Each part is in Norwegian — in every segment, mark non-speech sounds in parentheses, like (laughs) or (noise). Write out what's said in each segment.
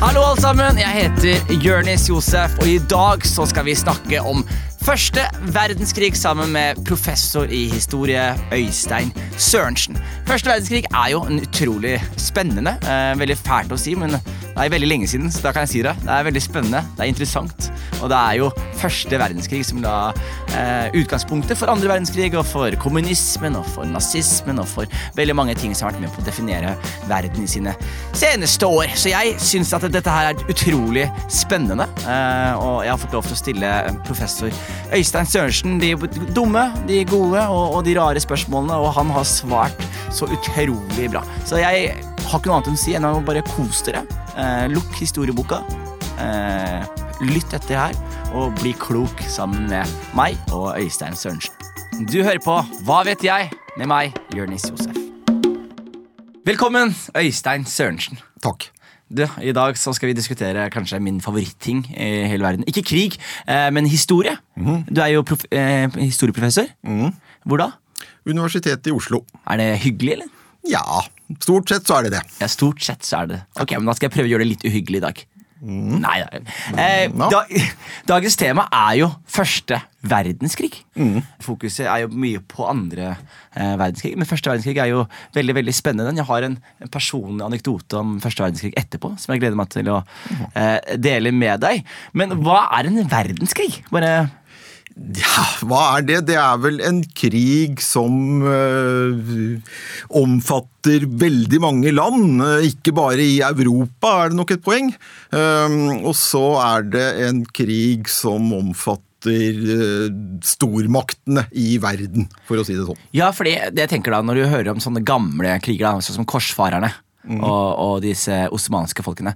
Hallo, alle sammen. Jeg heter Jørnis Josef, og i dag så skal vi snakke om første verdenskrig sammen med professor i historie Øystein Sørensen. Første verdenskrig er jo en utrolig spennende. Eh, veldig fælt å si, men det er veldig lenge siden, så da kan jeg si det. Det er veldig spennende, det er interessant, og det er jo første verdenskrig som eh, utgangspunktet for andre verdenskrig, og for kommunismen, og for nazismen, og for veldig mange ting som har vært med på å definere verden i sine seneste år. Så jeg syns at dette her er utrolig spennende, eh, og jeg har fått lov til å stille professor Øystein Sørensen de dumme, de gode og, og de rare spørsmålene, og han har svart så utrolig bra. Så jeg har ikke noe annet å si enn å bare kose dere. Eh, lukk historieboka. Eh, lytt etter her, og bli klok sammen med meg og Øystein Sørensen. Du hører på Hva vet jeg? med meg, Jonis Josef. Velkommen, Øystein Sørensen. Takk. Du, I dag så skal vi diskutere kanskje min favoritting i hele verden. Ikke krig, eh, men historie. Du er jo eh, historieprofessor. Hvor da? Universitetet i Oslo. Er det hyggelig, eller? Ja, stort sett så er det det. Ja, Stort sett så er det Ok, men Da skal jeg prøve å gjøre det litt uhyggelig i dag. Nei, nei. Eh, da, (laughs) dagens tema er jo første verdenskrig. Fokuset er jo mye på andre eh, verdenskrig, men første verdenskrig er jo veldig veldig spennende. Jeg har en, en personlig anekdote om første verdenskrig etterpå, som jeg gleder meg til å eh, dele med deg. Men hva er en verdenskrig? Bare Ja, hva er det? Det er vel en krig som øh, omfatter veldig mange land. øh, Ikke bare i Europa, er det nok et poeng. Um, og så er det en krig som omfatter øh, stormaktene i verden, for å si det sånn. Ja, for det jeg tenker da, når du hører om sånne gamle kriger, da, sånn som korsfarerne og, og disse osmanske folkene,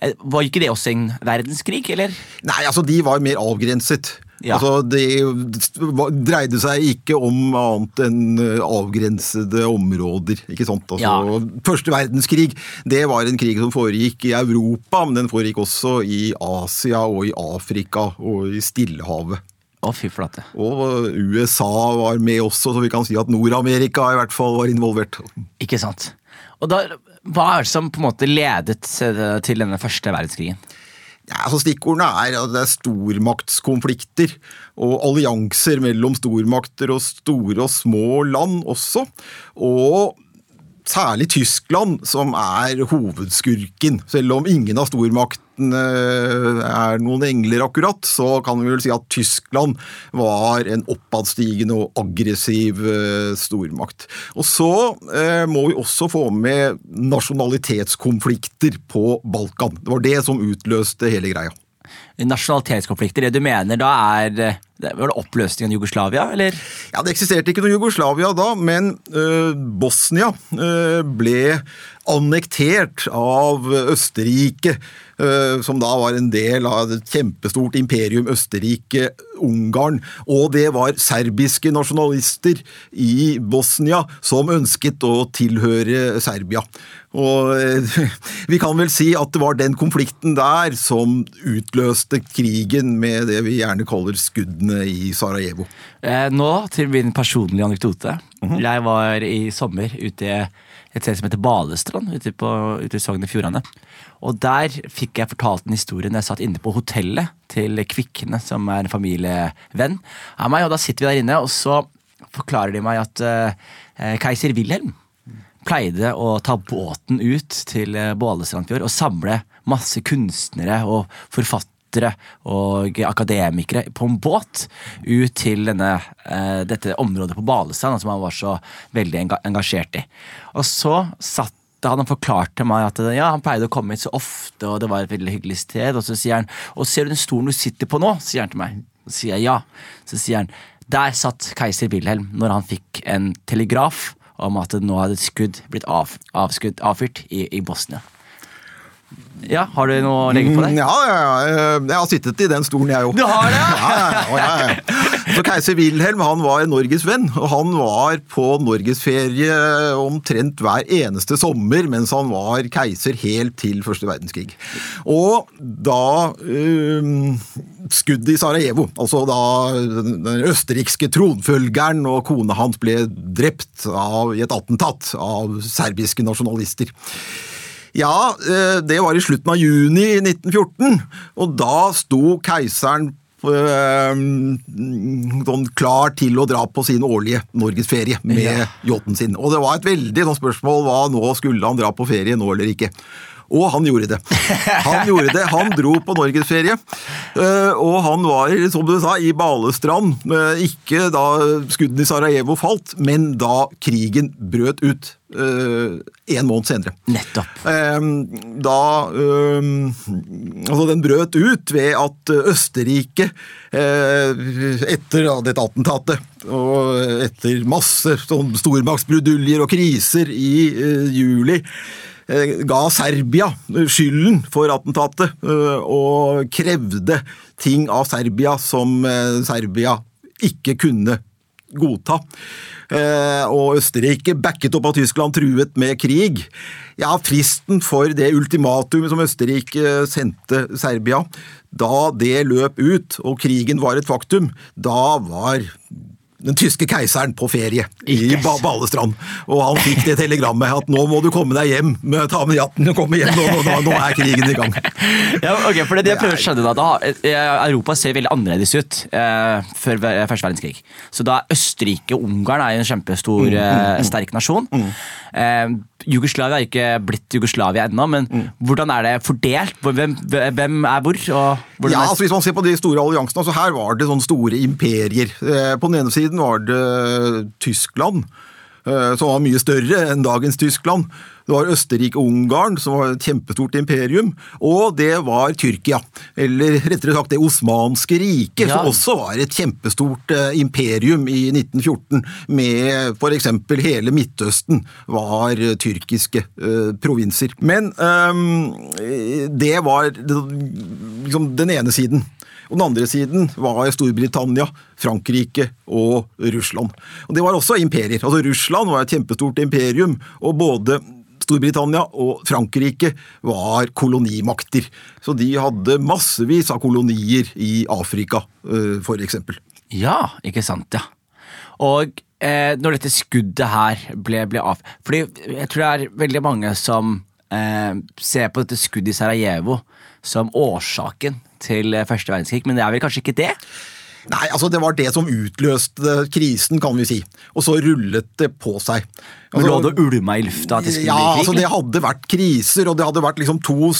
eh, var ikke det også en verdenskrig, eller? Nei, altså de var mer avgrenset. Ja. Altså, Det dreide seg ikke om annet enn eh, avgrensede områder. ikke sant? Altså, Ja. Første verdenskrig det var en krig som foregikk i Europa, men den foregikk også i Asia og i Afrika og i Stillehavet. Å, fy flate. Og USA var med også, så vi kan si at Nord-Amerika i hvert fall var involvert. Ikke sant? Og da, hva er det som på en måte ledet eh, til denne første verdenskrigen? Ja, altså Stikkordene er at det er stormaktskonflikter og allianser mellom stormakter og store og små land også. Og særlig Tyskland som er hovedskurken. Selv om ingen av stormaktene er noen engler akkurat, så kan vi vel si at Tyskland var en oppadstigende og aggressiv eh, stormakt. Og så eh, må vi også få med nasjonalitetskonflikter på Balkan. Det var det som utløste hele greia. Nasjonalitetskonflikter, det du mener da er eh, det- Var det oppløsningen av Jugoslavia, eller? Ja, Det eksisterte ikke noe Jugoslavia da, men Bosnia ble annektert av Østerrike, øh, som da var en del av et kjempestort imperium Østerrike-Ungarn. Og det var serbiske nasjonalister i Bosnia som ønsket å tilhøre Serbia. Og øh, (laughs) vi kan vel si at det var den konflikten der som utløste krigen med det vi gjerne kaller skuddene i Sarajevo. Eh, nå til min personlige anekdote. Jeg var i sommer ute i et sted som heter Balestrand, ute, på, ute i Sogn og Fjordane. Og der fikk jeg fortalt en historie når jeg satt inne på hotellet til Kvikne, som er en familievenn av meg. Og da sitter vi der inne, og så forklarer de meg at eh, keiser Wilhelm pleide å ta båten ut til eh, Balestrandfjord og samle masse kunstnere og forfattere og akademikere på en båt ut til denne, eh, dette området på Balestrand som han var så veldig engasjert i. Og så satt han og forklarte meg at ja, han pleide å komme hit så ofte, og det var et veldig hyggelig sted. Og så sier han Og ser du den stolen du sitter på nå? sier han til meg. Så sier jeg ja. Så sier han der satt keiser Wilhelm når han fikk en telegraf om at nå hadde et skudd blitt av, avskudd, avfyrt i, i Bosnia. Ja, Har du noe å legge på det? Mm, Ja, ja, ja. Jeg har sittet i den stolen, jeg òg. Du har det, ja? Ja, ja, ja, ja. Så Keiser Wilhelm han var Norges venn, og han var på norgesferie omtrent hver eneste sommer mens han var keiser helt til første verdenskrig. Og da um, skuddet i Sarajevo, altså da den østerrikske tronfølgeren og kona hans ble drept av, i et attentat av serbiske nasjonalister. Ja, eh, det var i slutten av juni 1914, og da sto keiseren eh, sånn klar til å dra på sin årlige norgesferie med yachten sin. Og det var et veldig sånn spørsmål hva nå skulle han dra på ferie nå eller ikke. Og han gjorde det. Han gjorde det. Han dro på norgesferie. eh, Og han var, som du sa, i Balestrand. eh, Ikke da skuddene i Sarajevo falt, men da krigen brøt ut eh, en måned senere. Nettopp. Da Altså, den brøt ut ved at Østerrike, etter dette attentatet, og etter masse sånn stormaktsbruduljer og kriser i juli, ga Serbia skylden for attentatet, eh, og krevde ting av Serbia som eh, Serbia ikke kunne godta. Eh, og Østerrike backet opp av Tyskland, truet med krig. Ja, Fristen for det ultimatumet som Østerrike sendte Serbia, da det løp ut og krigen var et faktum, da var den tyske keiseren på ferie i ba Balestrand. Og han fikk det telegrammet at nå må du komme deg hjem, med, ta med jatten og komme hjem, nå, nå, nå, er krigen i gang. (laughs) Ja, ok, for det, jeg prøver å skjønne da, eh, Europa ser veldig annerledes ut eh, før første verdenskrig. Så da er Østerrike og Ungarn er en kjempestor, eh, sterk nasjon. Eh, Jugoslavia er ikke blitt Jugoslavia ennå, men hvordan er det fordelt? Hvem, hvem er hvor? Og Ja, er- altså Hvis man ser på de store alliansene, altså her var det sånne store imperier. Eh, På den ene siden var det Tyskland, eh, som var mye større enn dagens Tyskland. Det var Østerrike-Ungarn, som var et kjempestort imperium. Og det var Tyrkia, eller rettere sagt det osmanske riket, Ja. som også var et kjempestort eh, imperium i 1914. Med f.eks. hele Midtøsten var tyrkiske eh, provinser. Men eh, det var liksom den ene siden. Og den andre siden var Storbritannia, Frankrike og Russland. Og Det var også imperier. Altså Russland var et kjempestort imperium, og både Storbritannia og Frankrike var kolonimakter. Så de hadde massevis av kolonier i Afrika, f.eks. for eksempel. Ja, ikke sant, ja. Og eh, når dette skuddet her ble, ble av Fordi jeg tror det er veldig mange som eh, ser på dette skuddet i Sarajevo som årsaken til eh, første verdenskrig, men det er vel kanskje ikke det? Nei, altså det var det som utløste krisen, kan vi si. Og så rullet det på seg. Men Altså, lå det og ulma i lufta at det skulle ja, bli altså det hadde vært kriser, og det hadde vært liksom to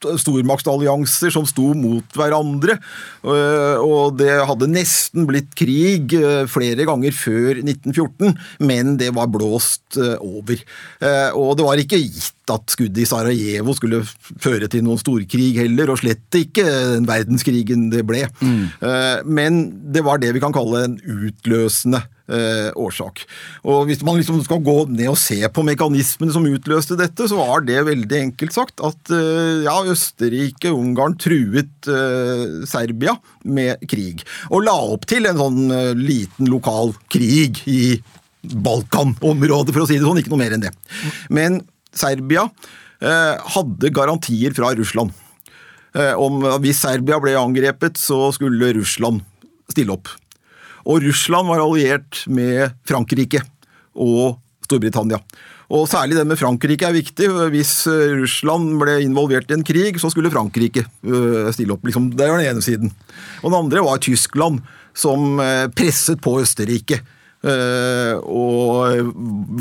stormaktsallianser som sto mot hverandre. Øh, Og det hadde nesten blitt krig øh, flere ganger før 1914, men det var blåst over. Eh, Og det var ikke gitt at skuddet i Sarajevo skulle føre til noen storkrig heller, og slett ikke den verdenskrigen det ble. Mm. Men det var det vi kan kalle en utløsende eh, årsak. Og Hvis man liksom skal gå ned og se på mekanismene som utløste dette, så var det veldig enkelt sagt at eh, ja, Østerrike, Ungarn truet eh, Serbia med krig. Og la opp til en sånn eh, liten lokal krig i Balkan-området, for å si det sånn. Ikke noe mer enn det. Men Serbia eh, hadde garantier fra Russland. Eh, om hvis Serbia ble angrepet, så skulle Russland stille opp. Og Russland var alliert med Frankrike og Storbritannia. Og særlig det med Frankrike er viktig. Hvis eh, Russland ble involvert i en krig, så skulle Frankrike stille opp. Liksom, det var den ene siden. Og den andre var Tyskland, som presset på Østerrike. Eh, og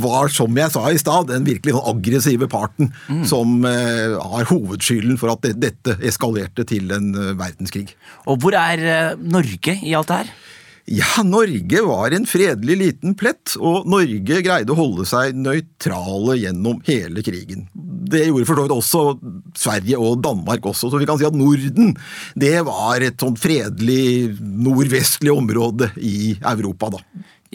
var, som jeg sa i stad, den virkelig aggressive parten som eh, har hovedskylden for at dette eskalerte til en eh, verdenskrig. Og hvor er Norge i alt det her? Ja, Norge var en fredelig liten plett, og Norge greide å holde seg nøytrale gjennom hele krigen. Det gjorde for så vidt også Sverige og Danmark også, så vi kan si at Norden det var et sånn fredelig nordvestlig område i Europa, da.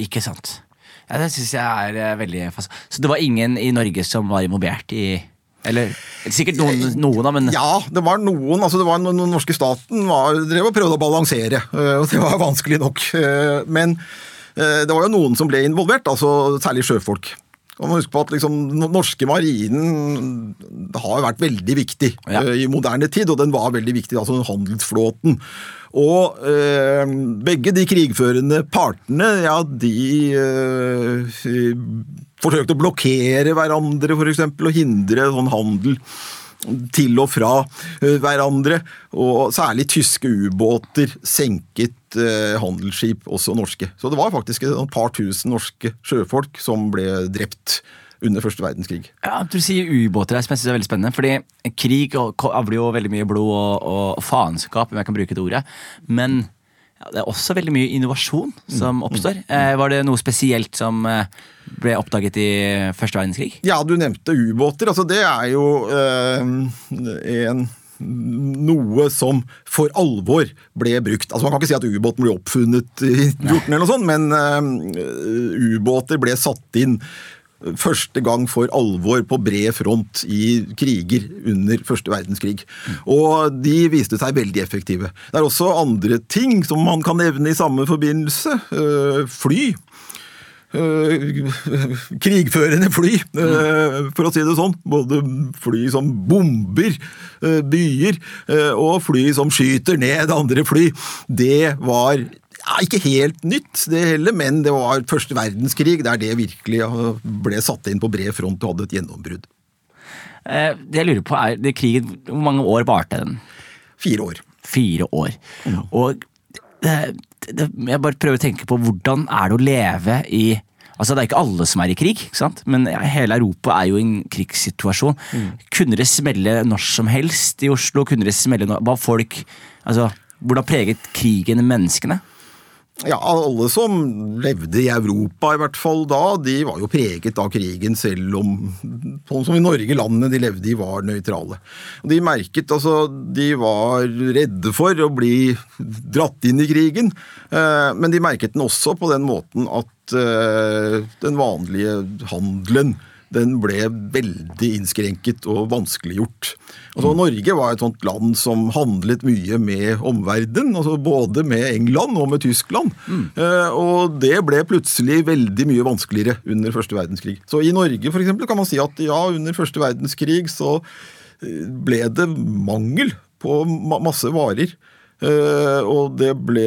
Ikke sant. Ja, Det syns jeg er eh, veldig fast. Så det var ingen i Norge som var involvert i Eller sikkert noen, noen da, men Ja, det var noen. altså det var Den norske staten var, drev og prøvde å balansere, øh, og det var vanskelig nok. Men det var jo noen som ble involvert, altså særlig sjøfolk. Man huske på at liksom, Den norske marinen har vært veldig viktig Ja. uh, i moderne tid, og den var veldig viktig, altså handelsflåten. Og uh, begge de krigførende partene, ja, de uh, forsøkte å blokkere hverandre, eksempel, og hindre sånn handel til og fra eh, hverandre. Og særlig tyske ubåter senket eh, handelsskip, også norske. Så det var faktisk et par tusen norske sjøfolk som ble drept under første verdenskrig. Ja, Du sier ubåter, jeg synes er veldig spennende. fordi krig avler jo veldig mye blod og, og faenskap, om jeg kan bruke det ordet. Men det er også veldig mye innovasjon som oppstår. Eh, var det noe spesielt som eh, ble oppdaget i første verdenskrig? Ja, du nevnte ubåter. Altså, det er jo eh, en noe som for alvor ble brukt. Altså Man kan ikke si at ubåten ble oppfunnet i 14, eller noe sånt, men uh, ubåter ble satt inn første gang for alvor på bred front i kriger under første verdenskrig. Og de viste seg veldig effektive. Det er også andre ting som man kan nevne i samme forbindelse. Eh, Fly. Eh, krigførende fly, eh, for å si det sånn. Både fly som bomber byer, og fly som skyter ned andre fly. Det var ja, ikke helt nytt, det heller, men det var første verdenskrig der det virkelig ble satt inn på bred front og hadde et gjennombrudd. Eh, det jeg lurer på er, det krigen, Hvor mange år varte den? Fire år. Fire år. Og det, det, jeg bare prøver å tenke på hvordan er det å leve i Altså Det er ikke alle som er i krig, ikke sant? men hele Europa er jo i en krigssituasjon. Kunne det smelle når som helst i Oslo? Kunne det smelle når, Hva folk altså, Hvordan preget krigen menneskene? Ja, alle som levde i Europa, i hvert fall da, de var jo preget av krigen, selv om sånn som i Norge, landene de levde i, var nøytrale. De merket, altså, de var redde for å bli dratt inn i krigen, eh, men de merket den også på den måten at eh, den vanlige handelen den ble veldig innskrenket og vanskeliggjort. Altså, Norge var et sånt land som handlet mye med omverdenen, altså både med England og med Tyskland. Eh, og det ble plutselig veldig mye vanskeligere under første verdenskrig. Så i Norge for eksempel, kan man si at ja, under første verdenskrig så eh, ble det mangel på masse varer. Eh, og det ble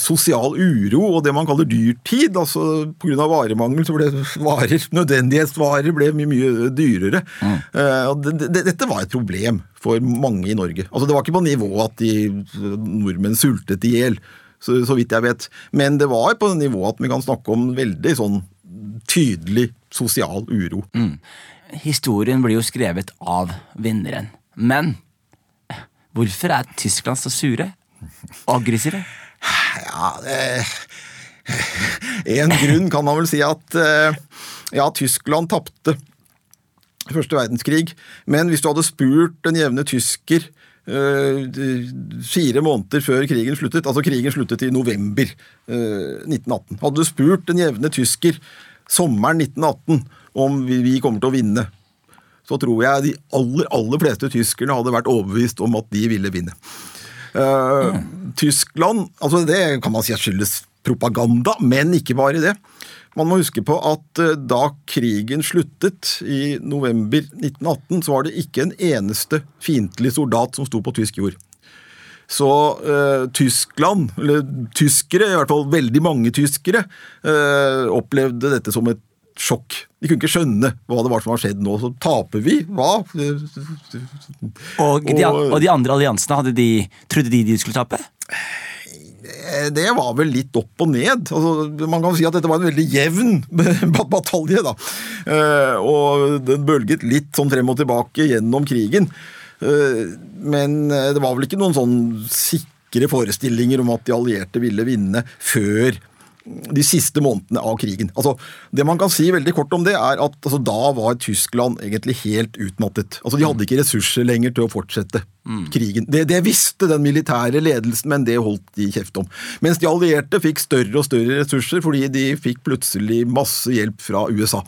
sosial uro og det man kaller dyrtid. altså Pga. varemangel så ble (laughs) varer, nødvendighetsvarer ble mye, mye dyrere. Mm. og det, det, dette var et problem for mange i Norge. Altså Det var ikke på nivå at de nordmenn sultet i hjel, så, så vidt jeg vet. Men det var på nivå at vi kan snakke om veldig sånn tydelig sosial uro. Historien blir jo skrevet av vinneren. Men hvorfor er Tyskland så sure? Og aggressive? Ja, eh, En grunn kan man vel si at eh, ja, Tyskland tapte første verdenskrig, men hvis du hadde spurt den jevne tysker eh, fire måneder før krigen sluttet, altså krigen sluttet i november eh, 1918, hadde du spurt den jevne tysker sommeren 1918 om vi kommer til å vinne, så tror jeg de aller, aller fleste tyskerne hadde vært overbevist om at de ville vinne. Eh, Tyskland altså Det kan man si skyldes propaganda, men ikke bare det. Man må huske på at eh, da krigen sluttet i november 1918, så var det ikke en eneste fiendtlig soldat som sto på tysk jord. Så eh, Tyskland, eller tyskere, i hvert fall veldig mange tyskere, eh, opplevde dette som et sjokk. De kunne ikke skjønne hva det var som har skjedd nå. Så taper vi? Hva? Og de, og de andre alliansene, hadde de, trodde de de skulle tape? Det var vel litt opp og ned. Altså, man kan si at dette var en veldig jevn (laughs) batalje. da. Eh, Og den bølget litt sånn frem og tilbake gjennom krigen. Eh, Men eh, det var vel ikke noen sånn sikre forestillinger om at de allierte ville vinne før de siste månedene av krigen. Altså, det man kan si veldig kort om det, er at altså, da var Tyskland egentlig helt utmattet. Altså, De hadde ikke ressurser lenger til å fortsette krigen. Det, det visste den militære ledelsen, men det holdt de kjeft om. Mens de allierte fikk større og større ressurser fordi de fikk plutselig masse hjelp fra USA.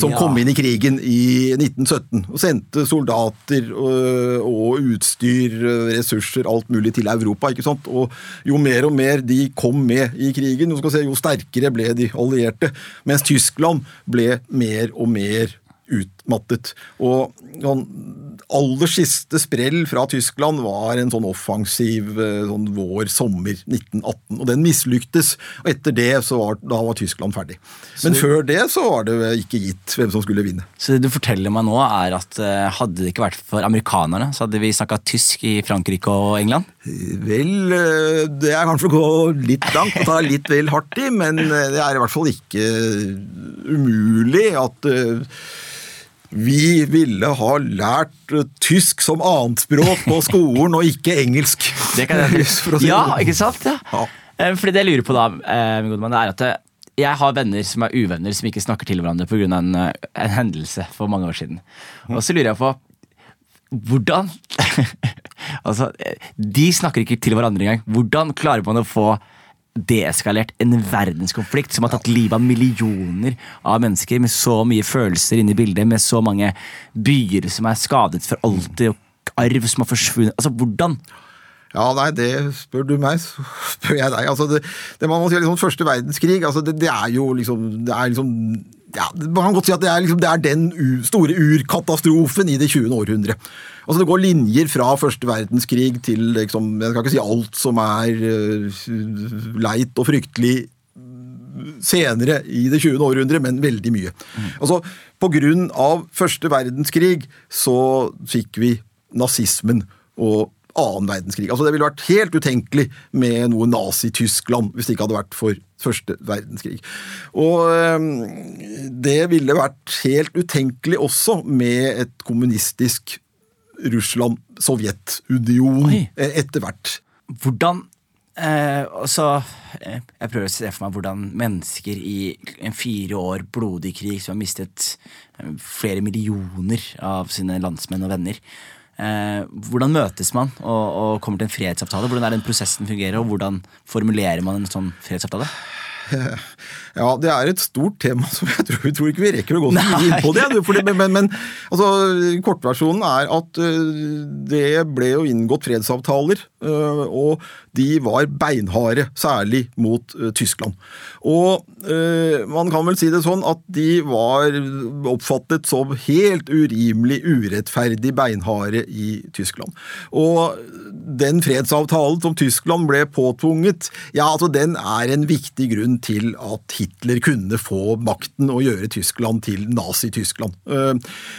Som Ja. kom inn i krigen i 1917 og sendte soldater og, og utstyr, ressurser, alt mulig til Europa. ikke sant? Og jo mer og mer de kom med i krigen, se, jo sterkere ble de allierte. Mens Tyskland ble mer og mer utmattet. Og sånn, aller siste sprell fra Tyskland var en sånn offensiv eh, sånn vår-sommer 1918. Og den mislyktes. Og etter det så var, da var Tyskland ferdig. Men før det så var det ikke gitt hvem som skulle vinne. Så det du forteller meg nå, er at eh, hadde det ikke vært for amerikanerne, så hadde vi snakka tysk i Frankrike og England? Vel, eh, det er kanskje å gå litt langt og ta litt vel hardt i, men det er i hvert fall ikke umulig at vi ville ha lært eh, tysk som annetspråk på skolen, og ikke engelsk. Det kan jeg si (laughs) Ja, sånn. ikke sant? Ja. Ja. Eh, Fordi det jeg lurer på da, eh, min gode mann, er at jeg har venner som er uvenner, som ikke snakker til hverandre pga. En, en hendelse for mange år siden. Og så lurer jeg på hvordan (laughs) Altså, de snakker ikke til hverandre engang. Hvordan klarer man å få deeskalert en verdenskonflikt som har tatt livet av millioner av mennesker, med så mye følelser inne i bildet, med så mange byer som er skadet for alltid, og arv som har forsvunnet Altså, hvordan? Ja, nei, det spør du meg, så spør jeg deg. Altså, det, det man må si er liksom Første verdenskrig, altså det, det er jo liksom Det er liksom ja, Man kan godt si at det er, liksom, det er den store urkatastrofen i det 20. århundre. Altså Det går linjer fra første verdenskrig til liksom, Jeg skal ikke si alt som er uh, leit og fryktelig senere i det 20. århundre, men veldig mye. Altså, På grunn av første verdenskrig så fikk vi nazismen og annen verdenskrig. Altså Det ville vært helt utenkelig med noe Nazi-Tyskland hvis det ikke hadde vært for første verdenskrig. Og det ville vært helt utenkelig også med et kommunistisk Russland-Sovjetunionen etter hvert. Hvordan eh, altså, eh, Jeg prøver å se for meg hvordan mennesker i en fire år blodig krig som har mistet eh, flere millioner av sine landsmenn og venner Hvordan møtes man og, og kommer til en fredsavtale? Hvordan er den prosessen fungerer, og hvordan formulerer man en sånn fredsavtale? (laughs) Ja, det er et stort tema som jeg tror, jeg tror ikke vi rekker å gå så mye inn på det. det men, men, altså, kortversjonen er at øh, det ble jo inngått fredsavtaler, øh, og de var beinharde, særlig mot Tyskland. Og man kan vel si det sånn at de var oppfattet som helt urimelig urettferdig beinharde i Tyskland. Og den fredsavtalen som Tyskland ble påtvunget, ja, altså den er en viktig grunn til at Hitler kunne få makten og gjøre Tyskland til Nazi-Tyskland. Eh,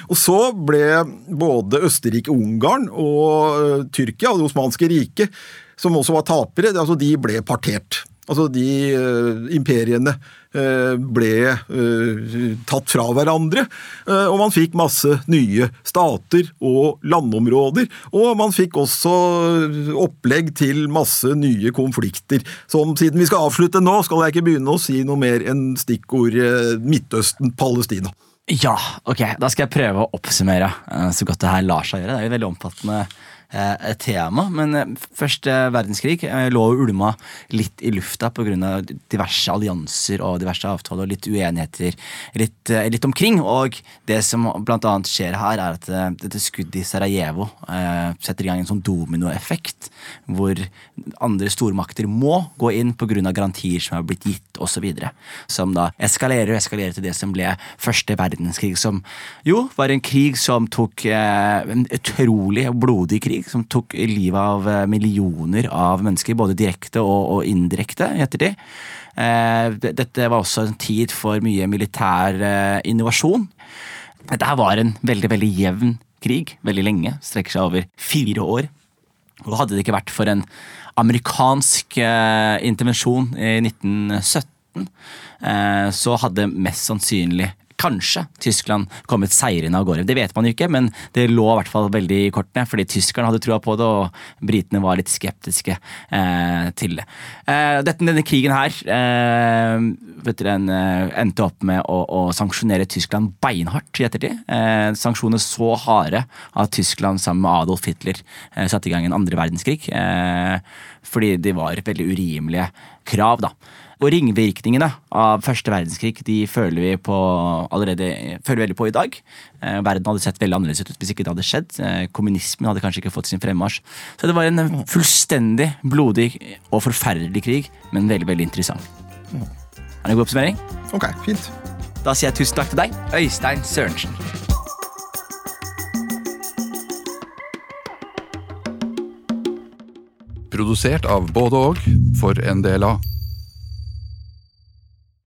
Og så ble både Østerrike-Ungarn og eh, Tyrkia, det osmanske riket, som også var tapere, altså de ble partert. Altså de eh, imperiene eh, ble eh, tatt fra hverandre, eh, og man fikk masse nye stater og landområder. Og man fikk også eh, opplegg til masse nye konflikter. Som siden vi skal avslutte nå, skal jeg ikke begynne å si noe mer enn stikkord eh, Midtøsten-Palestina. Ja, ok, da skal jeg prøve å oppsummere så godt det her lar seg gjøre. Det er jo veldig omfattende eh, tema. Men eh, første verdenskrig eh, lå og ulma litt i lufta pga. diverse allianser og diverse avtaler og litt uenigheter litt, litt omkring. Og det som blant annet skjer her, er at dette skuddet i Sarajevo eh, setter i gang en sånn dominoeffekt, hvor andre stormakter må gå inn pga. garantier som er blitt gitt, osv. Som da eskalerer og eskalerer til det som ble første verdenskrig, som jo var en krig som tok eh, En utrolig blodig krig, som tok livet av eh, millioner av mennesker, både direkte og, og indirekte i ettertid. Eh, dette var også en tid for mye militær eh, innovasjon. Dette var en veldig, veldig jevn krig, veldig lenge, strekker seg over fire år. Og hadde det ikke vært for en amerikansk intervensjon i 1917, eh, så hadde mest sannsynlig kanskje Tyskland kommet seirende av gårde. Det vet man jo ikke, men det lå i hvert fall veldig i kortene, fordi tyskerne hadde trua på det, og britene var litt skeptiske eh, til det. Eh, dette, denne krigen her eh, vet dere, en, eh, endte opp med å, å, sanksjonere Tyskland beinhardt i ettertid. Eh, sanksjoner så harde at Tyskland sammen med Adolf Hitler eh, satte i gang en andre verdenskrig. fordi de var veldig urimelige krav. da. Og ringvirkningene av første verdenskrig de føler vi på allerede føler veldig på i dag. Eh, verden hadde sett veldig annerledes ut hvis ikke det hadde skjedd. Eh, kommunismen hadde kanskje ikke fått sin fremmarsj. Så det var en fullstendig blodig og forferdelig krig, men veldig, veldig interessant. Er det en god oppsummering? Ok, fint. Da sier jeg tusen takk til deg, Øystein Sørensen. Produsert av både og for en del av